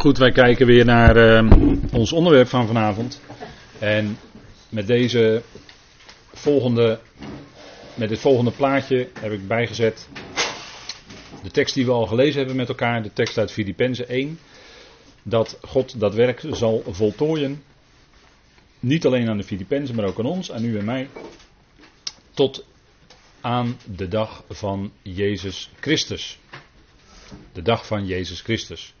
Goed, wij kijken weer naar uh, ons onderwerp van vanavond. En met deze volgende, met dit volgende plaatje heb ik bijgezet de tekst die we al gelezen hebben met elkaar, de tekst uit Filippenzen 1. Dat God dat werk zal voltooien. Niet alleen aan de Filippenzen, maar ook aan ons, aan u en mij. Tot aan de dag van Jezus Christus. De dag van Jezus Christus.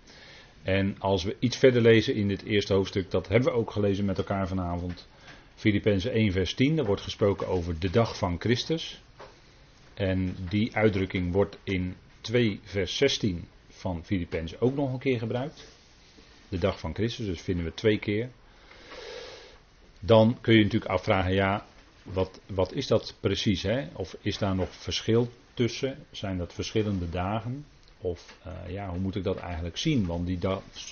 En als we iets verder lezen in dit eerste hoofdstuk, dat hebben we ook gelezen met elkaar vanavond. Filippenzen 1 vers 10, daar wordt gesproken over de dag van Christus. En die uitdrukking wordt in 2 vers 16 van Filippenzen ook nog een keer gebruikt. De dag van Christus, dus vinden we twee keer. Dan kun je natuurlijk afvragen, ja, wat, wat is dat precies? Hè? Of is daar nog verschil tussen? Zijn dat verschillende dagen? Of uh, ja, hoe moet ik dat eigenlijk zien? Want die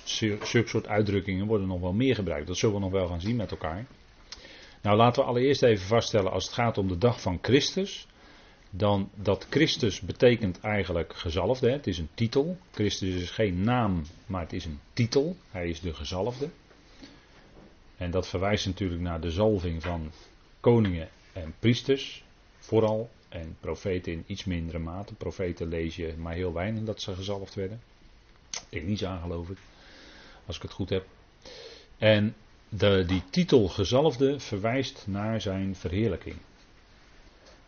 zulke soort uitdrukkingen worden nog wel meer gebruikt. Dat zullen we nog wel gaan zien met elkaar. Nou, laten we allereerst even vaststellen, als het gaat om de dag van Christus, dan dat Christus betekent eigenlijk gezalfde. Het is een titel. Christus is geen naam, maar het is een titel. Hij is de gezalfde. En dat verwijst natuurlijk naar de zalving van koningen en priesters, vooral. En profeten in iets mindere mate. Profeten lees je maar heel weinig dat ze gezalfd werden. Aan geloof ik. Als ik het goed heb. En de, die titel gezalfde verwijst naar zijn verheerlijking.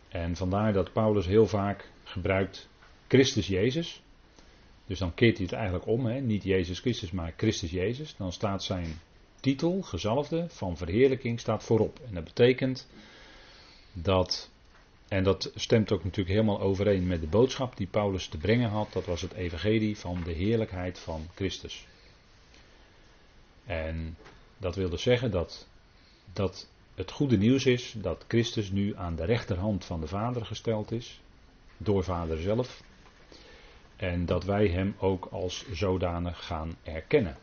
En vandaar dat Paulus heel vaak gebruikt Christus Jezus. Dus dan keert hij het eigenlijk om, hè? niet Jezus Christus, maar Christus Jezus. Dan staat zijn titel, gezalfde, van verheerlijking, staat voorop. En dat betekent dat en dat stemt ook natuurlijk helemaal overeen met de boodschap die Paulus te brengen had. Dat was het evangelie van de heerlijkheid van Christus. En dat wil dus zeggen dat, dat het goede nieuws is dat Christus nu aan de rechterhand van de Vader gesteld is. Door Vader zelf. En dat wij hem ook als zodanig gaan erkennen.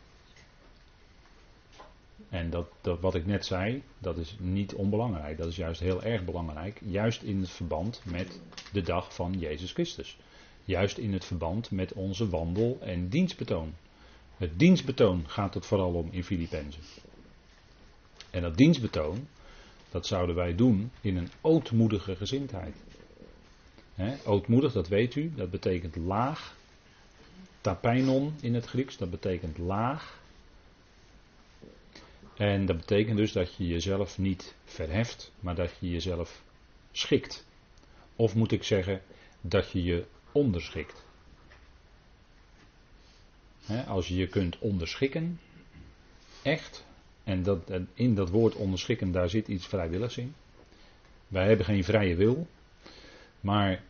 En dat, dat wat ik net zei, dat is niet onbelangrijk. Dat is juist heel erg belangrijk. Juist in het verband met de dag van Jezus Christus. Juist in het verband met onze wandel en dienstbetoon. Het dienstbetoon gaat het vooral om in Filippenzen. En dat dienstbetoon, dat zouden wij doen in een ootmoedige gezindheid. He, ootmoedig, dat weet u, dat betekent laag. Tapeinon in het Grieks, dat betekent laag. En dat betekent dus dat je jezelf niet verheft, maar dat je jezelf schikt. Of moet ik zeggen, dat je je onderschikt. als je je kunt onderschikken, echt, en dat, in dat woord onderschikken, daar zit iets vrijwilligs in. Wij hebben geen vrije wil, maar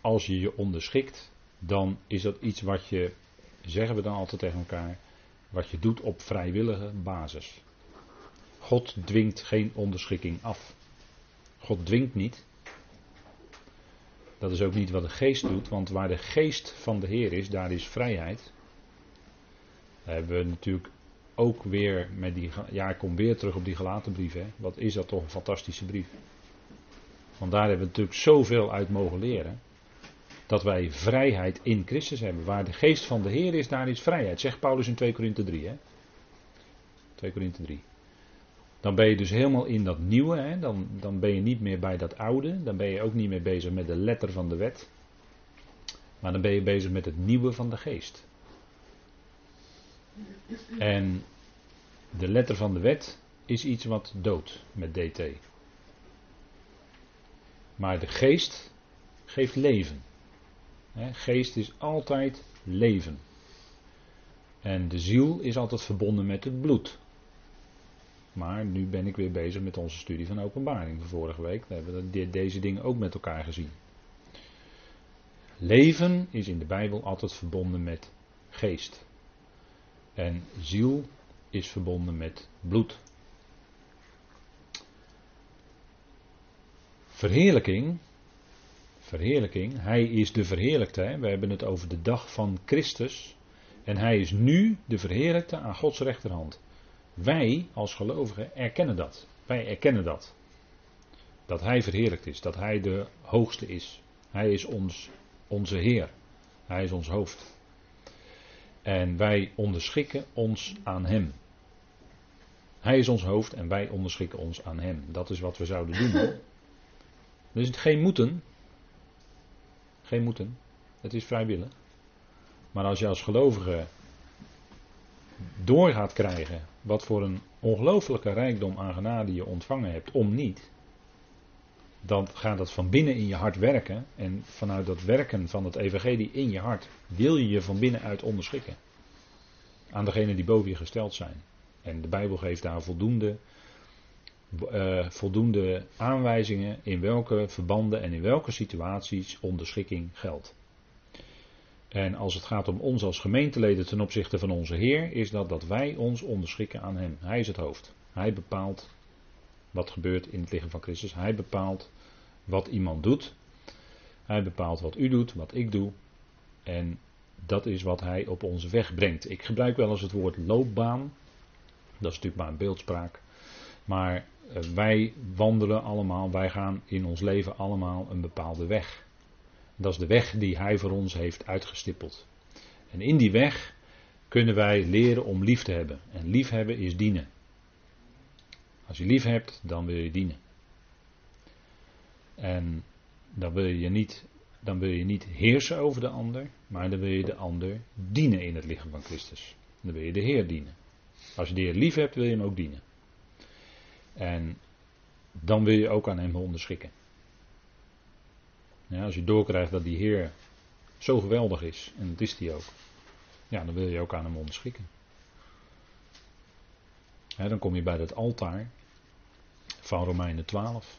als je je onderschikt, dan is dat iets wat je, zeggen we dan altijd tegen elkaar, wat je doet op vrijwillige basis. God dwingt geen onderschikking af. God dwingt niet. Dat is ook niet wat de geest doet, want waar de geest van de Heer is, daar is vrijheid. Daar hebben we natuurlijk ook weer met die. Ja, ik kom weer terug op die gelaten brief. Hè. Wat is dat toch een fantastische brief? Want daar hebben we natuurlijk zoveel uit mogen leren. Dat wij vrijheid in Christus hebben. Waar de geest van de Heer is, daar is vrijheid. Zegt Paulus in 2 Korinthe 3. Hè? 2 Korinthe 3. Dan ben je dus helemaal in dat nieuwe. Hè? Dan, dan ben je niet meer bij dat oude. Dan ben je ook niet meer bezig met de letter van de wet. Maar dan ben je bezig met het nieuwe van de geest. En de letter van de wet is iets wat doodt met DT. Maar de geest geeft leven. Geest is altijd leven. En de ziel is altijd verbonden met het bloed. Maar nu ben ik weer bezig met onze studie van openbaring van vorige week. We hebben deze dingen ook met elkaar gezien. Leven is in de Bijbel altijd verbonden met geest. En ziel is verbonden met bloed. Verheerlijking. Verheerlijking. Hij is de verheerlijkte. We hebben het over de dag van Christus. En hij is nu de verheerlijkte aan Gods rechterhand. Wij als gelovigen erkennen dat. Wij erkennen dat. Dat Hij verheerlijkt is, dat Hij de hoogste is. Hij is ons, onze Heer. Hij is ons hoofd. En wij onderschikken ons aan Hem. Hij is ons hoofd en wij onderschikken ons aan Hem. Dat is wat we zouden doen. Dus geen moeten. Geen moeten. Het is vrijwillig. Maar als je als gelovige door gaat krijgen wat voor een ongelooflijke rijkdom aan genade je ontvangen hebt, om niet, dan gaat dat van binnen in je hart werken. En vanuit dat werken van het evangelie in je hart wil je je van binnenuit onderschikken. Aan degenen die boven je gesteld zijn. En de Bijbel geeft daar voldoende, uh, voldoende aanwijzingen in welke verbanden en in welke situaties onderschikking geldt. En als het gaat om ons als gemeenteleden ten opzichte van onze Heer, is dat dat wij ons onderschikken aan Hem. Hij is het hoofd. Hij bepaalt wat gebeurt in het lichaam van Christus. Hij bepaalt wat iemand doet. Hij bepaalt wat u doet, wat ik doe. En dat is wat hij op onze weg brengt. Ik gebruik wel eens het woord loopbaan. Dat is natuurlijk maar een beeldspraak. Maar eh, wij wandelen allemaal, wij gaan in ons leven allemaal een bepaalde weg. Dat is de weg die hij voor ons heeft uitgestippeld. En in die weg kunnen wij leren om lief te hebben. En liefhebben is dienen. Als je lief hebt, dan wil je dienen. En dan wil je niet, dan wil je niet heersen over de ander, maar dan wil je de ander dienen in het lichaam van Christus. Dan wil je de Heer dienen. Als je de Heer lief hebt, wil je hem ook dienen. En dan wil je ook aan hem onderschikken. Ja, als je doorkrijgt dat die Heer zo geweldig is, en dat is hij ook, ja, dan wil je ook aan hem onderschikken. dan kom je bij dat altaar van Romeinen 12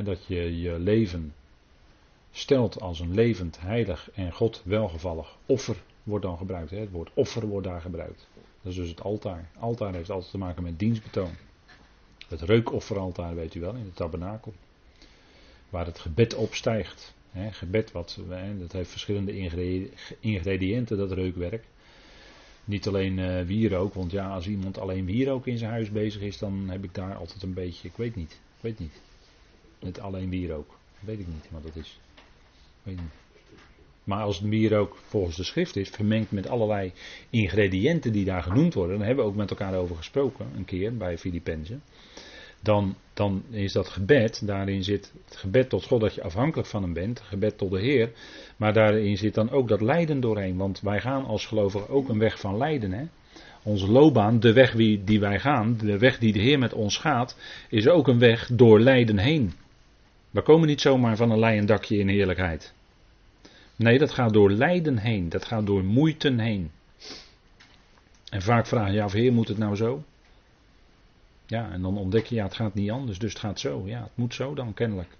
dat je je leven stelt als een levend, heilig en God welgevallig offer wordt dan gebruikt. Het woord offer wordt daar gebruikt. Dat is dus het altaar. Altaar heeft altijd te maken met dienstbetoon. Het reukofferaltaar weet u wel in de tabernakel. Waar het gebed opstijgt. Gebed, wat, dat heeft verschillende ingrediënten, dat reukwerk. Niet alleen uh, wierook, want ja, als iemand alleen wierook in zijn huis bezig is, dan heb ik daar altijd een beetje, ik weet niet, ik weet niet. Met alleen wierook. Weet ik niet wat dat is. Weet niet. Maar als het wierook volgens de schrift is, vermengd met allerlei ingrediënten die daar genoemd worden, dan hebben we ook met elkaar over gesproken, een keer bij Filippenzen. Dan, dan is dat gebed, daarin zit het gebed tot God dat je afhankelijk van hem bent, gebed tot de Heer, maar daarin zit dan ook dat lijden doorheen, want wij gaan als gelovigen ook een weg van lijden. Hè? Onze loopbaan, de weg die wij gaan, de weg die de Heer met ons gaat, is ook een weg door lijden heen. We komen niet zomaar van een leien dakje in heerlijkheid. Nee, dat gaat door lijden heen. Dat gaat door moeite heen. En vaak vraag je af, Heer, moet het nou zo? Ja, en dan ontdek je, ja, het gaat niet anders, dus het gaat zo. Ja, het moet zo dan kennelijk.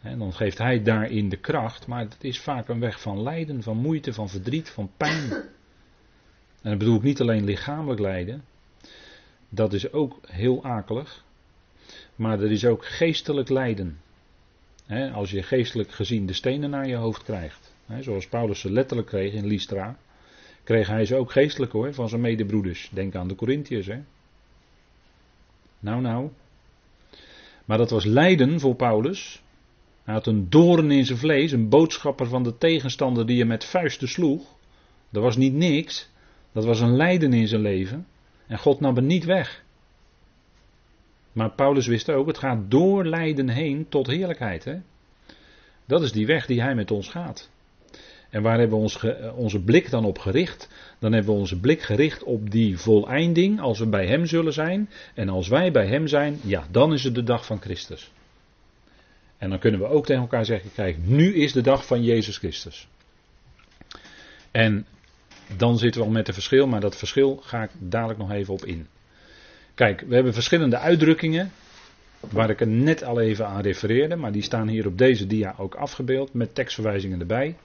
En dan geeft hij daarin de kracht, maar het is vaak een weg van lijden, van moeite, van verdriet, van pijn. En dat bedoel ik niet alleen lichamelijk lijden, dat is ook heel akelig. Maar er is ook geestelijk lijden. Als je geestelijk gezien de stenen naar je hoofd krijgt. zoals Paulus ze letterlijk kreeg in Lystra. Kreeg hij ze ook geestelijk hoor, van zijn medebroeders. Denk aan de Corinthiërs. Nou, nou. Maar dat was lijden voor Paulus. Hij had een doorn in zijn vlees, een boodschapper van de tegenstander die je met vuisten sloeg. Dat was niet niks. Dat was een lijden in zijn leven. En God nam het niet weg. Maar Paulus wist ook, het gaat door lijden heen tot heerlijkheid. Hè? Dat is die weg die hij met ons gaat. En waar hebben we ons onze blik dan op gericht? Dan hebben we onze blik gericht op die voleinding als we bij Hem zullen zijn. En als wij bij Hem zijn, ja, dan is het de dag van Christus. En dan kunnen we ook tegen elkaar zeggen, kijk, nu is de dag van Jezus Christus. En dan zitten we al met een verschil, maar dat verschil ga ik dadelijk nog even op in. Kijk, we hebben verschillende uitdrukkingen. Waar ik er net al even aan refereerde. Maar die staan hier op deze dia ook afgebeeld. Met tekstverwijzingen erbij.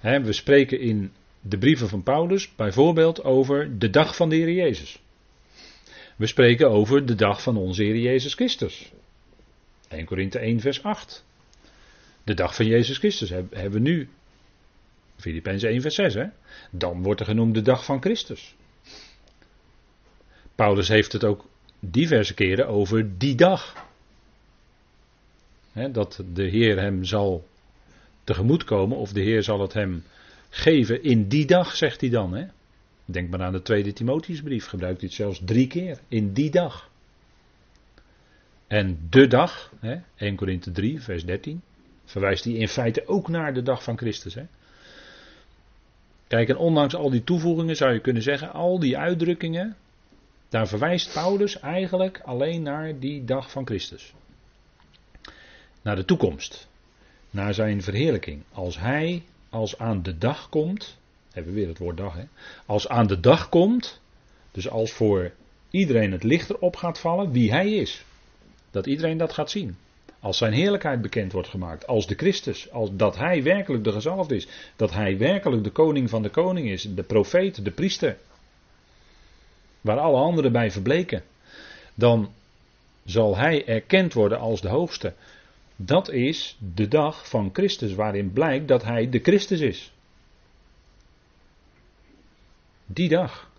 we spreken in de brieven van Paulus bijvoorbeeld over de dag van de Heer Jezus. We spreken over de dag van onze Heer Jezus Christus. 1 Korinthe 1 vers 8. De dag van Jezus Christus hebben we nu. Filippenzen 1 vers 6. Hè? Dan wordt er genoemd de dag van Christus. Paulus heeft het ook diverse keren over die dag. dat de Heer hem zal tegemoetkomen, of de Heer zal het hem geven in die dag, zegt hij dan. Denk maar aan de tweede Timotheusbrief, gebruikt hij het zelfs drie keer. In die dag. En de dag, hè, 1 Korinthe 3, vers 13, verwijst hij in feite ook naar de dag van Christus. Kijk, en ondanks al die toevoegingen zou je kunnen zeggen, al die uitdrukkingen, daar verwijst Paulus eigenlijk alleen naar die dag van Christus. Naar de toekomst. Naar zijn verheerlijking. Als hij, als aan de dag komt, hebben we weer het woord dag, hè? Als aan de dag komt, dus als voor iedereen het licht erop gaat vallen wie hij is. Dat iedereen dat gaat zien. Als zijn heerlijkheid bekend wordt gemaakt. Als de Christus. Als dat hij werkelijk de gezalfde is. Dat hij werkelijk de koning van de koning is. De profeet, de priester. Waar alle anderen bij verbleken. Dan zal hij erkend worden als de hoogste. Dat is de dag van Christus waarin blijkt dat hij de Christus is. Die dag.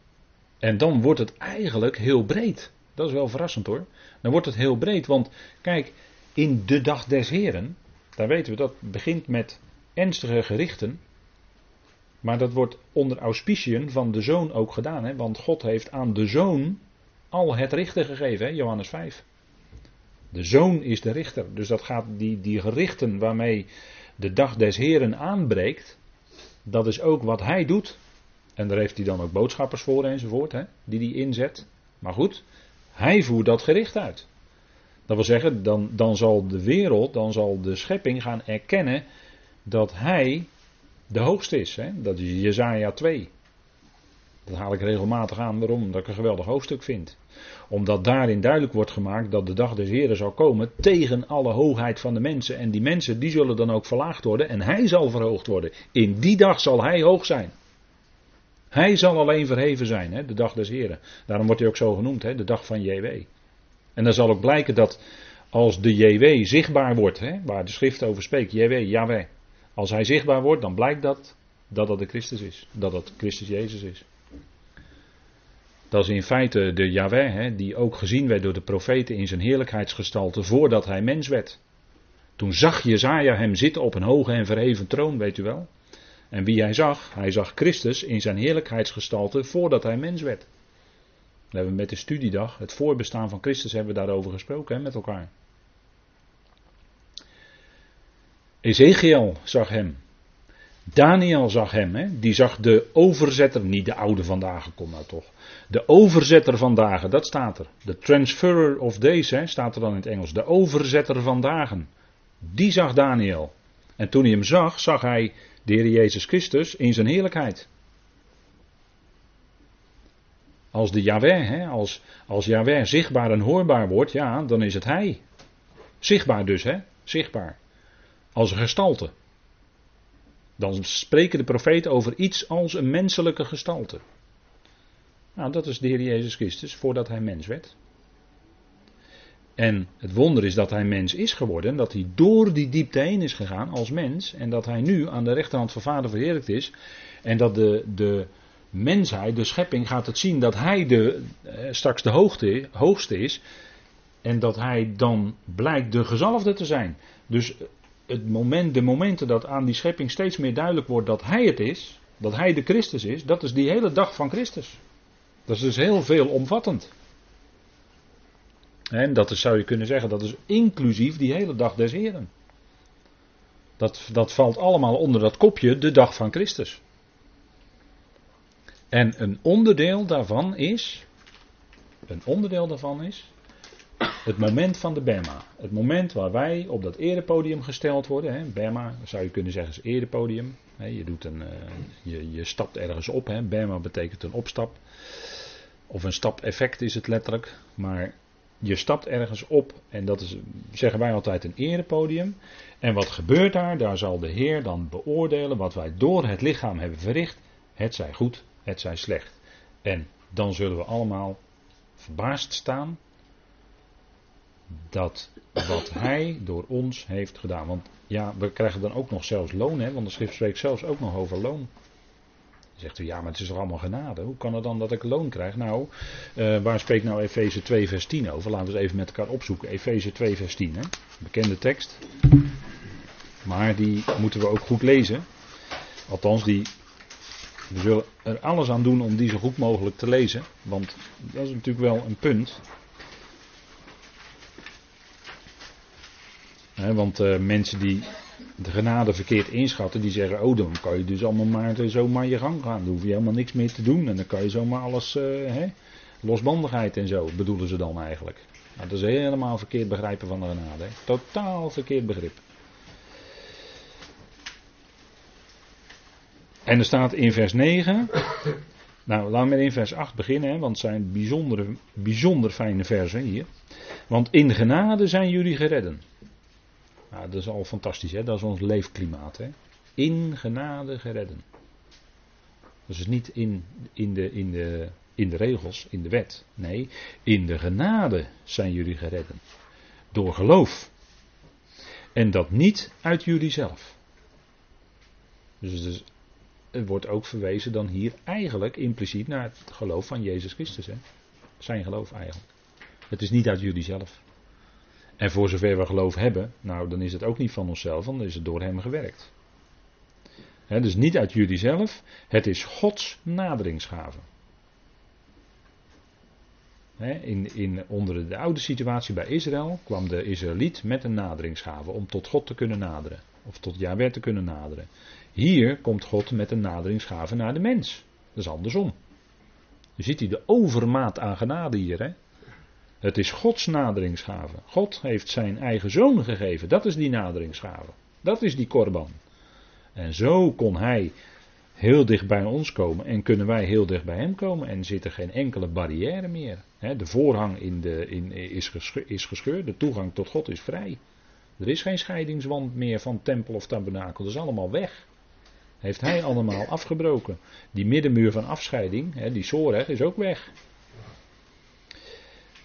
En dan wordt het eigenlijk heel breed. Dat is wel verrassend hoor. Dan wordt het heel breed, want kijk, in de dag des Heren, daar weten we dat begint met ernstige gerichten. Maar dat wordt onder auspiciën van de zoon ook gedaan. Hè? Want God heeft aan de zoon al het richten gegeven, hè? Johannes 5. De zoon is de richter. Dus dat gaat die, die gerichten waarmee de dag des Heren aanbreekt. Dat is ook wat hij doet. En daar heeft hij dan ook boodschappers voor enzovoort, hè, die hij inzet. Maar goed, hij voert dat gericht uit. Dat wil zeggen, dan, dan zal de wereld, dan zal de schepping gaan erkennen dat hij de hoogste is. Hè? Dat is Jezaja 2. Dat haal ik regelmatig aan. Waarom? Omdat ik een geweldig hoofdstuk vind. Omdat daarin duidelijk wordt gemaakt dat de dag des Heren zal komen tegen alle hoogheid van de mensen. En die mensen die zullen dan ook verlaagd worden en hij zal verhoogd worden. In die dag zal hij hoog zijn. Hij zal alleen verheven zijn, hè, de dag des Heren. Daarom wordt hij ook zo genoemd, hè, de dag van JW. En dan zal ook blijken dat als de JW zichtbaar wordt, hè, waar de schrift over spreekt, JW, Yahweh. Als hij zichtbaar wordt, dan blijkt dat dat dat de Christus is. Dat dat Christus Jezus is. Dat is in feite de Yahweh, hè, die ook gezien werd door de profeten in zijn heerlijkheidsgestalte voordat hij mens werd. Toen zag Jezaja hem zitten op een hoge en verheven troon, weet u wel. En wie hij zag, hij zag Christus in zijn heerlijkheidsgestalte voordat hij mens werd. We hebben met de studiedag, het voorbestaan van Christus, hebben we daarover gesproken hè, met elkaar. Ezekiel zag hem. Daniel zag hem, hè? die zag de overzetter, niet de oude vandaag, kom nou toch. De overzetter vandaag, dat staat er. De transferer of days, hè, staat er dan in het Engels. De overzetter vandaag. Die zag Daniel. En toen hij hem zag, zag hij de Heer Jezus Christus in zijn heerlijkheid. Als de Yahweh, hè, als, als Yahweh zichtbaar en hoorbaar wordt, ja, dan is het Hij. Zichtbaar dus, hè, zichtbaar. Als een gestalte. Dan spreken de profeten over iets als een menselijke gestalte. Nou, dat is de Heer Jezus Christus voordat Hij mens werd. En het wonder is dat hij mens is geworden, dat hij door die diepte heen is gegaan als mens en dat hij nu aan de rechterhand van Vader verheerlijkt is en dat de, de mensheid, de schepping gaat het zien dat hij de, eh, straks de hoogste is en dat hij dan blijkt de gezalfde te zijn. Dus het moment, de momenten dat aan die schepping steeds meer duidelijk wordt dat hij het is, dat hij de Christus is, dat is die hele dag van Christus. Dat is dus heel veel omvattend. En dat is, zou je kunnen zeggen, dat is inclusief die hele dag des Heren. Dat, dat valt allemaal onder dat kopje de dag van Christus. En een onderdeel daarvan is, een onderdeel daarvan is, het moment van de Bema. Het moment waar wij op dat erepodium gesteld worden. Hè. Bema zou je kunnen zeggen is erepodium. je, doet een, eh, je, je stapt ergens op. Hè. Bema betekent een opstap. Of een stap-effect is het letterlijk. Maar je stapt ergens op en dat is, zeggen wij altijd, een erepodium. En wat gebeurt daar? Daar zal de Heer dan beoordelen wat wij door het lichaam hebben verricht. Het zij goed, het zij slecht. En dan zullen we allemaal verbaasd staan dat wat Hij door ons heeft gedaan. Want ja, we krijgen dan ook nog zelfs loon, hè, want de schrift spreekt zelfs ook nog over loon zegt u, ja, maar het is toch allemaal genade? Hoe kan het dan dat ik loon krijg? Nou, uh, waar spreekt nou Efeze 2 vers 10 over? Laten we eens even met elkaar opzoeken. Efeze 2 vers 10, hè? bekende tekst. Maar die moeten we ook goed lezen. Althans, die, we zullen er alles aan doen om die zo goed mogelijk te lezen. Want dat is natuurlijk wel een punt. Want uh, mensen die de genade verkeerd inschatten, die zeggen: Oh, dan kan je dus allemaal maar zomaar je gang gaan. Dan hoef je helemaal niks meer te doen. En dan kan je zomaar alles, uh, losbandigheid en zo, bedoelen ze dan eigenlijk. Nou, dat is helemaal verkeerd begrijpen van de genade. Totaal verkeerd begrip. En er staat in vers 9. Nou, laten we in vers 8 beginnen, want het zijn bijzondere, bijzonder fijne versen hier. Want in genade zijn jullie geredden. Nou, dat is al fantastisch, hè? dat is ons leefklimaat. Hè? In genade geredden. Dus niet in, in, de, in, de, in de regels, in de wet. Nee, in de genade zijn jullie geredden. Door geloof. En dat niet uit jullie zelf. Dus, dus er wordt ook verwezen dan hier eigenlijk impliciet naar het geloof van Jezus Christus. Hè? Zijn geloof eigenlijk. Het is niet uit jullie zelf. En voor zover we geloof hebben, nou dan is het ook niet van onszelf, want dan is het door hem gewerkt. dus niet uit jullie zelf, het is Gods naderingsgave. in, in, onder de oude situatie bij Israël kwam de Israëliet met een naderingsgave om tot God te kunnen naderen. Of tot Jahweh te kunnen naderen. Hier komt God met een naderingsgave naar de mens. Dat is andersom. Je ziet hij de overmaat aan genade hier. Hè? Het is Gods naderingsgave. God heeft zijn eigen zoon gegeven. Dat is die naderingsgave. Dat is die korban. En zo kon hij heel dicht bij ons komen en kunnen wij heel dicht bij hem komen en zit er geen enkele barrière meer. de voorhang in de, in, is, gescheurd, de toegang tot God is vrij. Er is geen scheidingswand meer van tempel of tabernakel, dat is allemaal weg. Heeft hij allemaal afgebroken. Die middenmuur van afscheiding, die Soreg, is ook weg.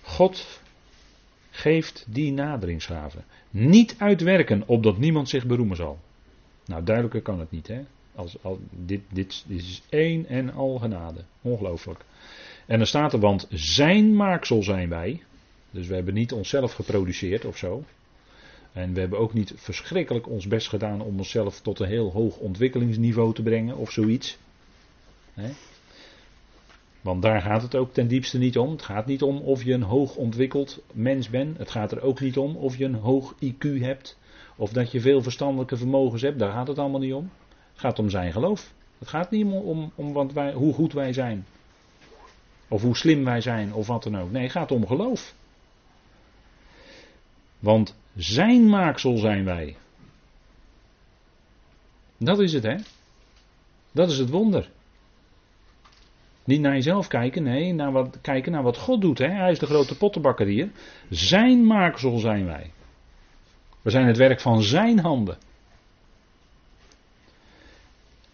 God geeft die naderingsgave. Niet uitwerken opdat niemand zich beroemen zal. Nou, duidelijker kan het niet. Hè? Als, dit, dit, is één en al genade. Ongelooflijk. En dan staat er, want zijn maaksel zijn wij. Dus we hebben niet onszelf geproduceerd of zo. En we hebben ook niet verschrikkelijk ons best gedaan om onszelf tot een heel hoog ontwikkelingsniveau te brengen of zoiets. Want daar gaat het ook ten diepste niet om. Het gaat niet om of je een hoog ontwikkeld mens bent. Het gaat er ook niet om of je een hoog IQ hebt. Of dat je veel verstandelijke vermogens hebt. Daar gaat het allemaal niet om. Het gaat om zijn geloof. Het gaat niet om, om, wij, hoe goed wij zijn. Of hoe slim wij zijn. Of wat dan ook. Nee, het gaat om geloof. Want zijn maaksel zijn wij. Dat is het, hè? Dat is het wonder. Niet naar jezelf kijken, nee, naar wat, kijken naar wat God doet. Hè? Hij is de grote pottenbakker hier. Zijn maaksel zijn wij. We zijn het werk van zijn handen.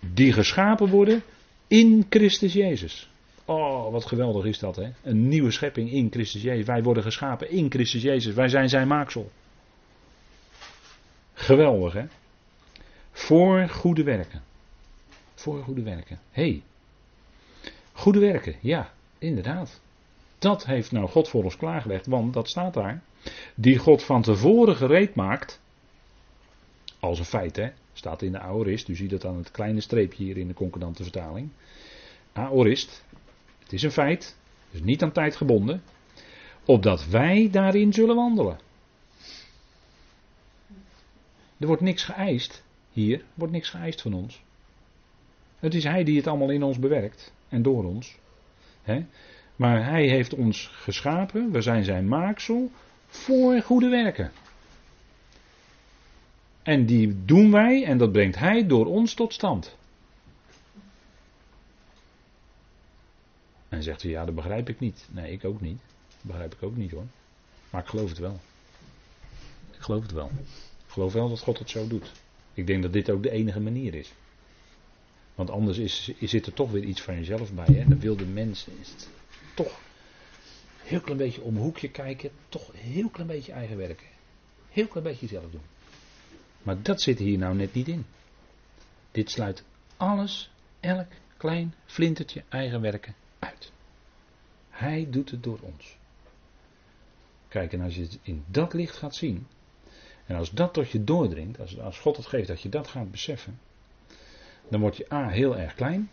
Die geschapen worden in Christus Jezus. Oh, wat geweldig is dat, hè? Een nieuwe schepping in Christus Jezus. Wij worden geschapen in Christus Jezus. Wij zijn zijn maaksel. Geweldig, hè? Voor goede werken. Voor goede werken. Hey, Goede werken, ja, inderdaad. Dat heeft nou God voor ons klaargelegd, want dat staat daar. Die God van tevoren gereed maakt. Als een feit, hè. Staat in de aorist. U ziet dat aan het kleine streepje hier in de concordante vertaling. Aorist. Het is een feit. Dus niet aan tijd gebonden. Opdat wij daarin zullen wandelen. Er wordt niks geëist. Hier wordt niks geëist van ons. Het is Hij die het allemaal in ons bewerkt en door ons. Maar Hij heeft ons geschapen, we zijn zijn maaksel, voor goede werken. En die doen wij en dat brengt Hij door ons tot stand. En zegt u, ja, dat begrijp ik niet. Nee, ik ook niet. Dat begrijp ik ook niet hoor. Maar ik geloof het wel. Ik geloof het wel. Ik geloof wel dat God het zo doet. Ik denk dat dit ook de enige manier is. Want anders is, zit er toch weer iets van jezelf bij. Hè? Dan wil de mens toch heel klein beetje om een hoekje kijken. Toch heel klein beetje eigen werken. Heel klein beetje zelf doen. Maar dat zit hier nou net niet in. Dit sluit alles, elk klein flintertje eigen werken uit. Hij doet het door ons. Kijk, en als je het in dat licht gaat zien. En als dat tot je doordringt, als, als God het geeft dat je dat gaat beseffen Dan word je A heel erg klein.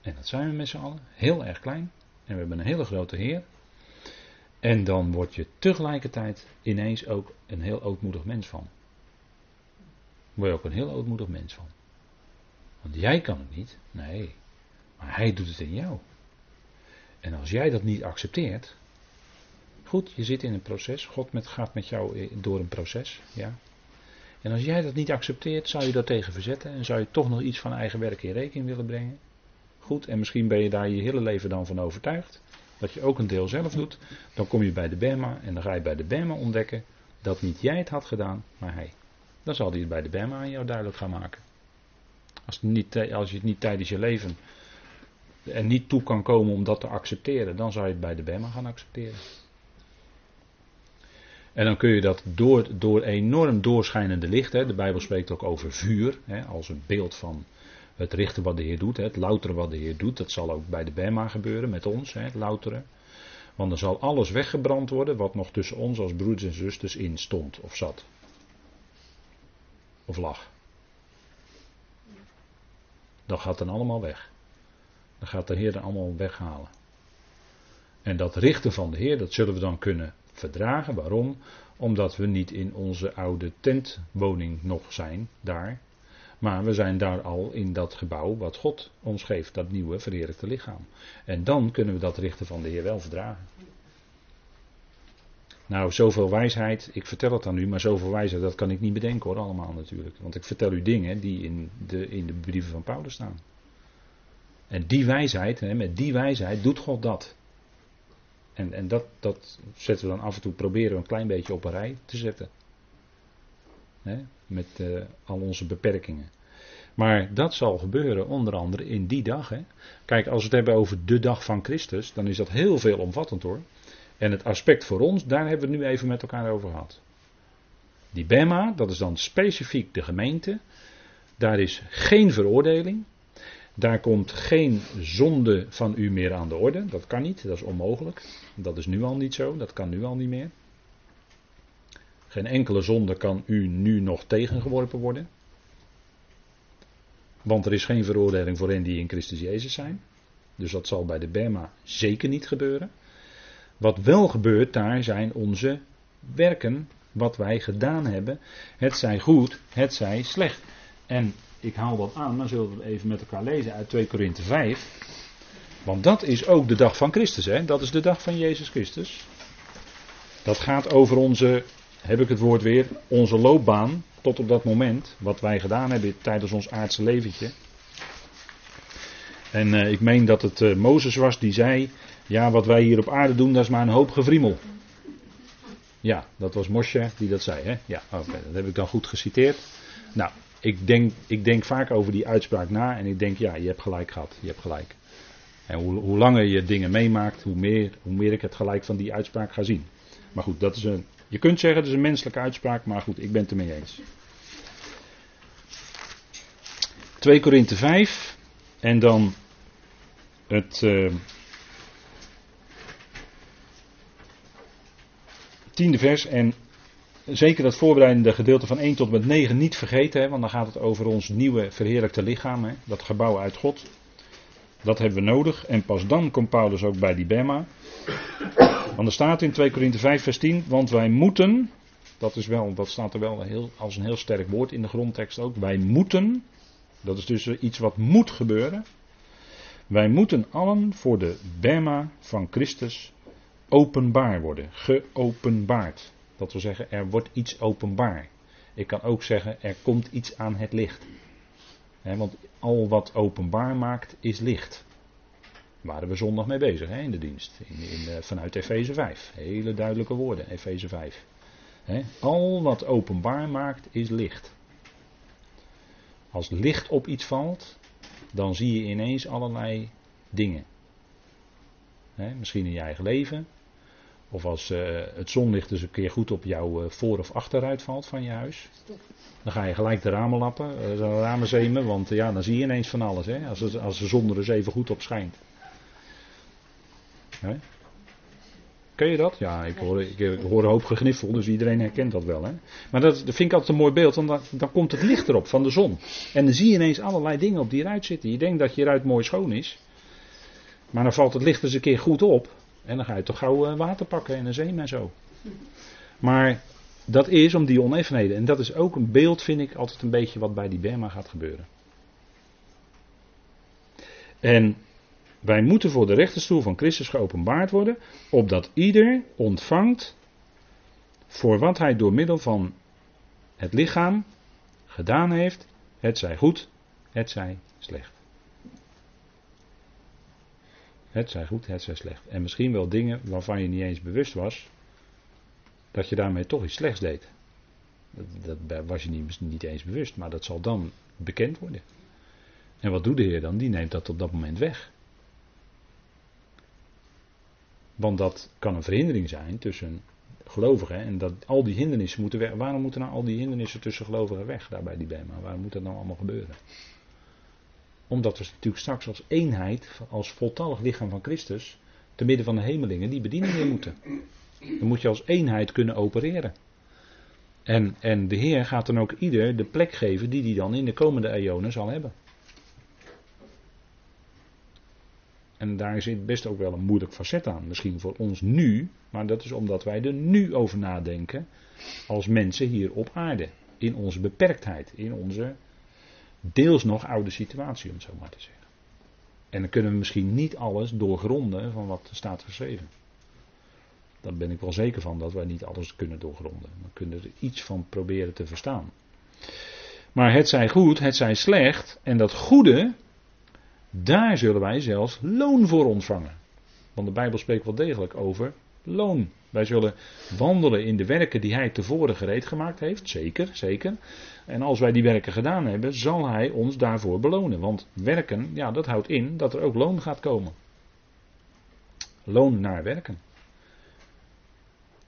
En dat zijn we met z'n allen. Heel erg klein. En we hebben een hele grote Heer. En dan word je tegelijkertijd ineens ook een heel ootmoedig mens van. Word je ook een heel ootmoedig mens van. Want jij kan het niet. Nee. Maar hij doet het in jou. En als jij dat niet accepteert. Goed, je zit in een proces. God met, gaat met jou door een proces. Ja. En als jij dat niet accepteert, zou je dat tegen verzetten. En zou je toch nog iets van eigen werk in rekening willen brengen. Goed, en misschien ben je daar je hele leven dan van overtuigd. Dat je ook een deel zelf doet. Dan kom je bij de Bema en dan ga je bij de Bema ontdekken dat niet jij het had gedaan, maar hij. Dan zal hij het bij de Bema aan jou duidelijk gaan maken. Als, niet, als je het niet tijdens je leven er niet toe kan komen om dat te accepteren, dan zou je het bij de Bema gaan accepteren. En dan kun je dat door, door enorm doorschijnende licht, hè, de Bijbel spreekt ook over vuur, hè, als een beeld van het richten wat de Heer doet, hè, het louteren wat de Heer doet. Dat zal ook bij de Bema gebeuren met ons, hè, het louteren. Want dan zal alles weggebrand worden wat nog tussen ons als broeders en zusters in stond of zat. Of lag. Dat gaat dan allemaal weg. Dan gaat de Heer dan allemaal weghalen. En dat richten van de Heer, dat zullen we dan kunnen verdragen. Waarom? Omdat we niet in onze oude tentwoning nog zijn, daar. Maar we zijn daar al in dat gebouw wat God ons geeft, dat nieuwe verheerlijkte lichaam. En dan kunnen we dat richten van de Heer wel verdragen. Nou, zoveel wijsheid, ik vertel het aan u, maar zoveel wijsheid, dat kan ik niet bedenken hoor, allemaal natuurlijk. Want ik vertel u dingen die in de, in de brieven van Paulus staan. En die wijsheid, hè, met die wijsheid doet God dat. En, en dat, dat zetten we dan af en toe, proberen we een klein beetje op een rij te zetten. Met uh, al onze beperkingen. Maar dat zal gebeuren onder andere in die dag. Hè. Kijk, als we het hebben over de dag van Christus, dan is dat heel veel omvattend hoor. En het aspect voor ons, daar hebben we het nu even met elkaar over gehad. Die Bema, dat is dan specifiek de gemeente. Daar is geen veroordeling. Daar komt geen zonde van u meer aan de orde. Dat kan niet, dat is onmogelijk. Dat is nu al niet zo, dat kan nu al niet meer. Geen enkele zonde kan u nu nog tegengeworpen worden. Want er is geen veroordeling voor hen die in Christus Jezus zijn. Dus dat zal bij de Bema zeker niet gebeuren. Wat wel gebeurt daar zijn onze werken, wat wij gedaan hebben. Het zij goed, het zij slecht. En ik haal dat aan, maar zullen we even met elkaar lezen uit 2 Korinthe 5. Want dat is ook de dag van Christus, hè? dat is de dag van Jezus Christus. Dat gaat over onze, heb ik het woord weer, onze loopbaan tot op dat moment. Wat wij gedaan hebben tijdens ons aardse leventje. En uh, ik meen dat het uh, Mozes was die zei, ja wat wij hier op aarde doen dat is maar een hoop gevriemel. Ja, dat was Mosje die dat zei. Hè? Ja, oké, dat heb ik dan goed geciteerd. Nou, ik denk, ik denk vaak over die uitspraak na en ik denk, ja, je hebt gelijk gehad, je hebt gelijk. En hoe, hoe langer je dingen meemaakt, hoe meer, hoe meer ik het gelijk van die uitspraak ga zien. Maar goed, dat is een, je kunt zeggen, het is een menselijke uitspraak, maar goed, ik ben het ermee eens. 2 Korinthe 5 en dan het uh, tiende vers en zeker dat voorbereidende gedeelte van 1 tot met 9 niet vergeten, hè, want dan gaat het over ons nieuwe verheerlijkte lichaam, hè, dat gebouw uit God. Dat hebben we nodig en pas dan komt Paulus ook bij die Bema. Want er staat in 2 Korinthe 5 vers 10, want wij moeten, dat, is wel, dat staat er wel heel, als een heel sterk woord in de grondtekst ook, wij moeten, dat is dus iets wat moet gebeuren. Wij moeten allen voor de Bema van Christus openbaar worden, geopenbaard. Dat wil zeggen, er wordt iets openbaar. Ik kan ook zeggen, er komt iets aan het licht. want al wat openbaar maakt, is licht. Daar waren we zondag mee bezig in de dienst. In, uh, vanuit Efeze 5. Hele duidelijke woorden, Efeze 5. al wat openbaar maakt, is licht. Als licht op iets valt, dan zie je ineens allerlei dingen. misschien in je eigen leven, of als uh, het zonlicht dus een keer goed op jouw uh, voor- of achteruit valt van je huis. Dan ga je gelijk de ramen lappen, uh, de ramen zemen, want ja, dan zie je ineens van alles. Hè, als, het, als de zon er eens even goed op schijnt. Hè? Ken je dat? Ja, ik hoor, ik, hoor een hoop gegniffel, dus iedereen herkent dat wel. Hè? Maar dat, dat vind ik altijd een mooi beeld, want dan, dan komt het licht erop van de zon. En dan zie je ineens allerlei dingen op die eruit zitten. Je denkt dat je eruit mooi schoon is. Maar dan valt het licht eens een keer goed op. En dan ga je toch gauw eh, water pakken en een zeem en zo. Maar dat is om die oneffenheden. En dat is ook een beeld, vind ik, altijd een beetje wat bij die Berma gaat gebeuren. En wij moeten voor de rechterstoel van Christus geopenbaard worden, opdat ieder ontvangt voor wat hij door middel van het lichaam gedaan heeft, het zij goed, het zij slecht. Het zij goed, het zij slecht. En misschien wel dingen waarvan je niet eens bewust was dat je daarmee toch iets slechts deed. Dat, was je niet, eens bewust, maar dat zal dan bekend worden. En wat doet de Heer dan? Die neemt dat op dat moment weg. Want dat kan een verhindering zijn tussen gelovigen. En dat al die hindernissen moeten weg. Waarom moeten nou al die hindernissen tussen gelovigen weg daar bij die Bema? Waarom moet dat nou allemaal gebeuren? Omdat we natuurlijk straks als eenheid, als voltallig lichaam van Christus, te midden van de hemelingen, die bedieningen moeten. Dan moet je als eenheid kunnen opereren. En, en de Heer gaat dan ook ieder de plek geven die hij dan in de komende eonen zal hebben. En daar zit best ook wel een moeilijk facet aan. Misschien voor ons nu, maar dat is omdat wij er nu over nadenken. Als mensen hier op aarde. In onze beperktheid. In onze deels nog oude situatie, om het zo maar te zeggen. En dan kunnen we misschien niet alles doorgronden van wat er staat geschreven. Daar ben ik wel zeker van dat wij niet alles kunnen doorgronden. We kunnen er iets van proberen te verstaan. Maar het zij goed, het zij slecht. En dat goede, daar zullen wij zelfs loon voor ontvangen. Want de Bijbel spreekt wel degelijk over loon. Wij zullen wandelen in de werken die hij tevoren gereed gemaakt heeft. Zeker, zeker. En als wij die werken gedaan hebben, zal hij ons daarvoor belonen. Want werken, ja, dat houdt in dat er ook loon gaat komen. Loon naar werken.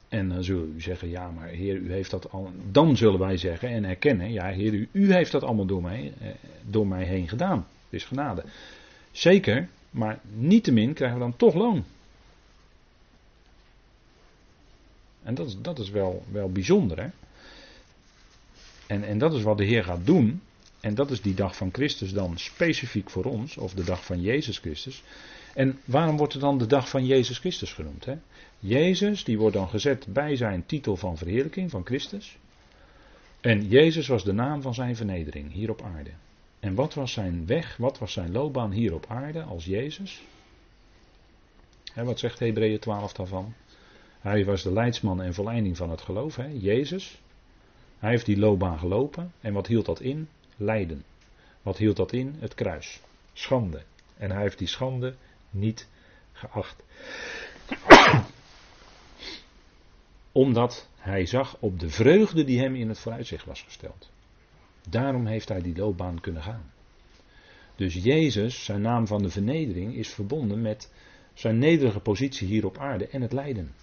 En dan zullen u zeggen, ja, maar Heer, u heeft dat al. Dan zullen wij zeggen en erkennen, ja, Heer, u, u heeft dat allemaal door mij, eh, door mij heen gedaan. Het is genade. Zeker, maar niettemin krijgen we dan toch loon. En dat is, dat is wel, wel bijzonder, hè? En, en dat is wat de Heer gaat doen. En dat is die dag van Christus dan specifiek voor ons, of de dag van Jezus Christus. En waarom wordt er dan de dag van Jezus Christus genoemd? Hè? Jezus, die wordt dan gezet bij zijn titel van verheerlijking van Christus. En Jezus was de naam van zijn vernedering hier op aarde. En wat was zijn weg, wat was zijn loopbaan hier op aarde als Jezus? Wat zegt Hebreeën 12 daarvan? Hij was de leidsman en volleiding van het geloof, he, Jezus. Hij heeft die loopbaan gelopen. En wat hield dat in? Lijden. Wat hield dat in? Het kruis. Schande. En hij heeft die schande niet geacht. Omdat hij zag op de vreugde die hem in het vooruitzicht was gesteld. Daarom heeft hij die loopbaan kunnen gaan. Dus Jezus, zijn naam van de vernedering, is verbonden met zijn nederige positie hier op aarde en het lijden.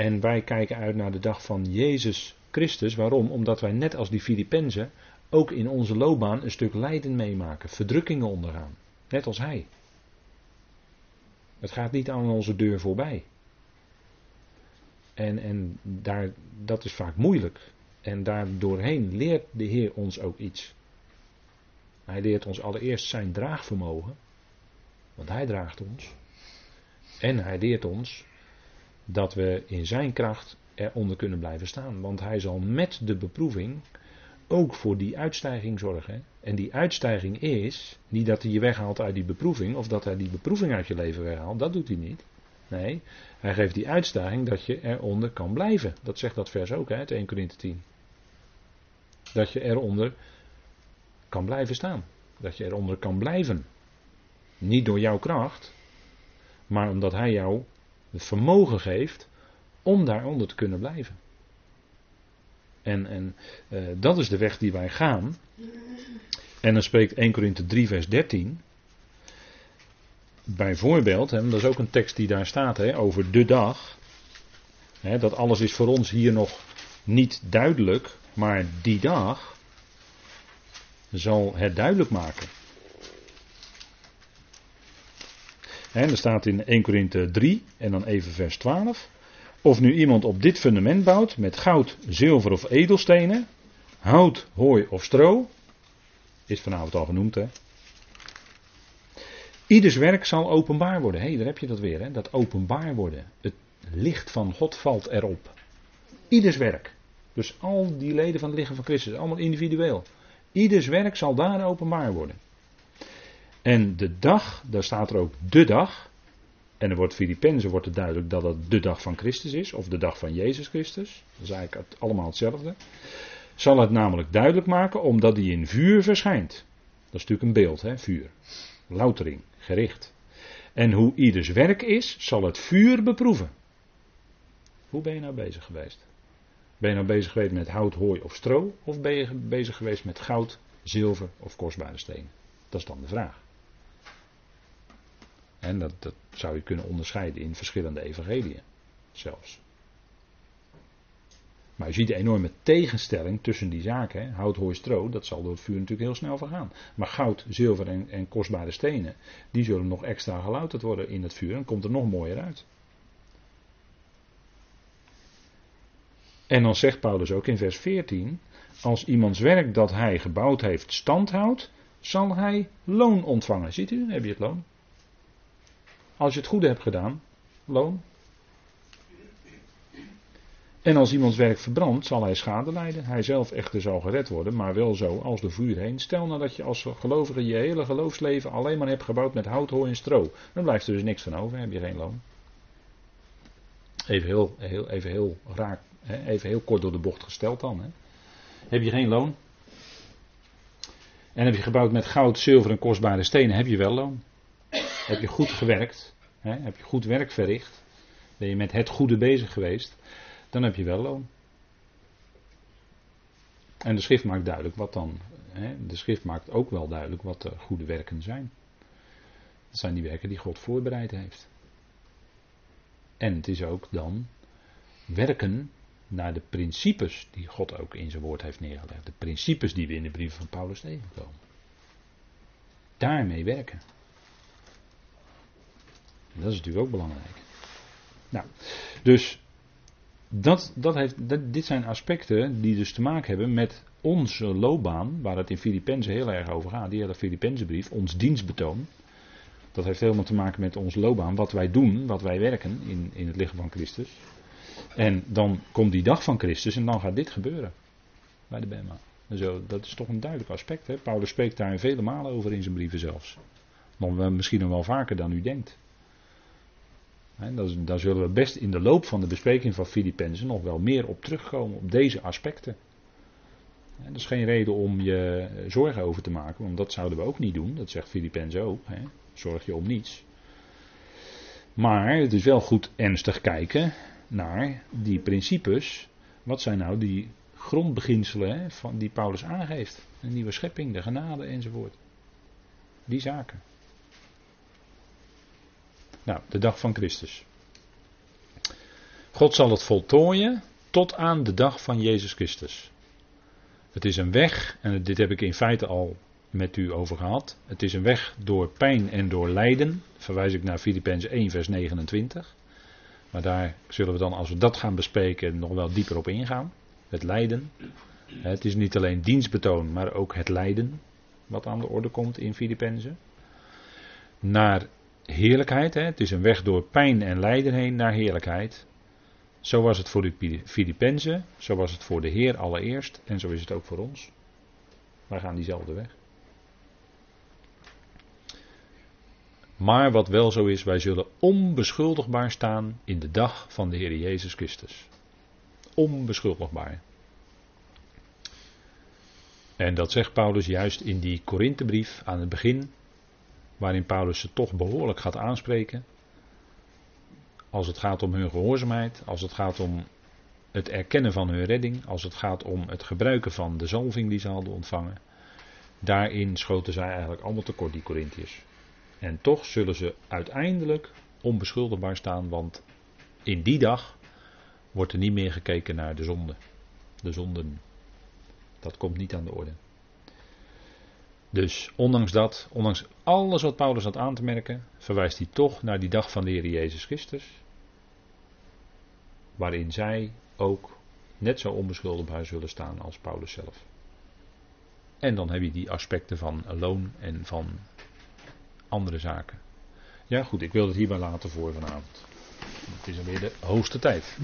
En wij kijken uit naar de dag van Jezus Christus. Waarom? Omdat wij net als die Filippenzen ook in onze loopbaan een stuk lijden meemaken, verdrukkingen ondergaan. Net als hij. Het gaat niet aan onze deur voorbij. En, en daar, dat is vaak moeilijk. En daardoorheen leert de Heer ons ook iets. Hij leert ons allereerst zijn draagvermogen. Want hij draagt ons. En hij leert ons dat we in zijn kracht eronder kunnen blijven staan. Want hij zal met de beproeving ook voor die uitstijging zorgen. En die uitstijging is niet dat hij je weghaalt uit die beproeving, of dat hij die beproeving uit je leven weghaalt, dat doet hij niet. Nee, hij geeft die uitstijging dat je eronder kan blijven. Dat zegt dat vers ook, het 1 Corinthië 10. Dat je eronder kan blijven staan. Dat je eronder kan blijven. Niet door jouw kracht, maar omdat hij jou het vermogen geeft om daaronder te kunnen blijven. En, en uh, dat is de weg die wij gaan. En dan spreekt 1 Korinthe 3, vers 13. Bijvoorbeeld, hè, dat is ook een tekst die daar staat hè, over de dag. Hè, dat alles is voor ons hier nog niet duidelijk. Maar die dag zal het duidelijk maken. En er staat in 1 Korinthe 3 en dan even vers 12. Of nu iemand op dit fundament bouwt met goud, zilver of edelstenen, hout, hooi of stro, is vanavond al genoemd hè. Ieders werk zal openbaar worden. Hé, daar heb je dat weer, hè? dat openbaar worden. Het licht van God valt erop. Ieders werk. Dus al die leden van het lichaam van Christus, allemaal individueel. Ieders werk zal daar openbaar worden. En de dag, daar staat er ook de dag. En er wordt Filippenzen wordt het duidelijk dat het de dag van Christus is, of de dag van Jezus Christus. Dat is eigenlijk allemaal hetzelfde. Zal het namelijk duidelijk maken omdat die in vuur verschijnt. Dat is natuurlijk een beeld, hè, vuur. Loutering, gericht. En hoe ieders werk is, zal het vuur beproeven. Hoe ben je nou bezig geweest? Ben je nou bezig geweest met hout, hooi of stro? Of ben je bezig geweest met goud, zilver of kostbare stenen? Dat is dan de vraag. En dat, dat zou je kunnen onderscheiden in verschillende evangeliën zelfs. Maar je ziet de enorme tegenstelling tussen die zaken. Hè. Hout, hooi, stro, dat zal door het vuur natuurlijk heel snel vergaan. Maar goud, zilver en, en kostbare stenen, die zullen nog extra gelouterd worden in het vuur en komt er nog mooier uit. En dan zegt Paulus ook in vers 14: Als iemands werk dat hij gebouwd heeft standhoudt, zal hij loon ontvangen. Ziet u, heb je het loon. Als je het goede hebt gedaan, loon. En als iemands werk verbrandt, zal hij schade lijden. Hij zelf echter zal gered worden, maar wel zo als de vuur heen. Stel nou dat je als gelovige je hele geloofsleven alleen maar hebt gebouwd met hout, hooi en stro. Dan blijft er dus niks van over, heb je geen loon. Even heel, heel, even heel raak, even heel kort door de bocht gesteld dan. Hè. Heb je geen loon? En heb je gebouwd met goud, zilver en kostbare stenen, heb je wel loon. Heb je goed gewerkt, hè, heb je goed werk verricht, ben je met het goede bezig geweest, dan heb je wel loon. En de schrift maakt duidelijk wat dan. Hè, de schrift maakt ook wel duidelijk wat de goede werken zijn. Dat zijn die werken die God voorbereid heeft. En het is ook dan werken naar de principes die God ook in zijn woord heeft neergelegd. De principes die we in de brief van Paulus tegenkomen. Daarmee werken. Dat is natuurlijk ook belangrijk. Nou, dus dat, dat heeft, dit zijn aspecten die dus te maken hebben met onze loopbaan, waar het in Filippenzen heel erg over gaat, die hele Filippenzenbrief, ons dienstbetoon. Dat heeft helemaal te maken met onze loopbaan, wat wij doen, wat wij werken in, in het lichaam van Christus. En dan komt die dag van Christus en dan gaat dit gebeuren bij de Bema. Zo, dat is toch een duidelijk aspect. Hè? Paulus spreekt daar vele malen over in zijn brieven zelfs. Misschien nog wel vaker dan u denkt. He, daar zullen we best in de loop van de bespreking van Filippenzen nog wel meer op terugkomen, op deze aspecten. Dat is geen reden om je zorgen over te maken, want dat zouden we ook niet doen. Dat zegt Filippenzen ook. Zorg je om niets. Maar het is wel goed ernstig kijken naar die principes. Wat zijn nou die grondbeginselen van, die Paulus aangeeft? Een nieuwe schepping, de genade enzovoort. Die zaken. Nou, de dag van Christus. God zal het voltooien tot aan de dag van Jezus Christus. Het is een weg, en dit heb ik in feite al met u over gehad. Het is een weg door pijn en door lijden. Verwijs ik naar Filippenzen 1, vers 29. Maar daar zullen we dan, als we dat gaan bespreken, nog wel dieper op ingaan. Het lijden. Het is niet alleen dienstbetoon, maar ook het lijden. Wat aan de orde komt in Filippenzen. Naar heerlijkheid. Hè? Het is een weg door pijn en lijden heen naar heerlijkheid. Zo was het voor de Filippenzen, zo was het voor de Heer allereerst en zo is het ook voor ons. Wij gaan diezelfde weg. Maar wat wel zo is, wij zullen onbeschuldigbaar staan in de dag van de Heer Jezus Christus. Onbeschuldigbaar. En dat zegt Paulus juist in die Korinthebrief aan het begin waarin Paulus ze toch behoorlijk gaat aanspreken. Als het gaat om hun gehoorzaamheid, als het gaat om het erkennen van hun redding, als het gaat om het gebruiken van de zalving die ze hadden ontvangen. Daarin schoten zij eigenlijk allemaal tekort, die Corinthiërs. En toch zullen ze uiteindelijk onbeschuldigbaar staan, want in die dag wordt er niet meer gekeken naar de zonde. De zonden. Dat komt niet aan de orde. Dus ondanks dat, ondanks alles wat Paulus had aan te merken, verwijst hij toch naar die dag van de Heer Jezus Christus. Waarin zij ook net zo onbeschuldigbaar zullen staan als Paulus zelf. En dan heb je die aspecten van loon en van andere zaken. Ja, goed, ik wil het hierbij laten voor vanavond. Het is alweer de hoogste tijd.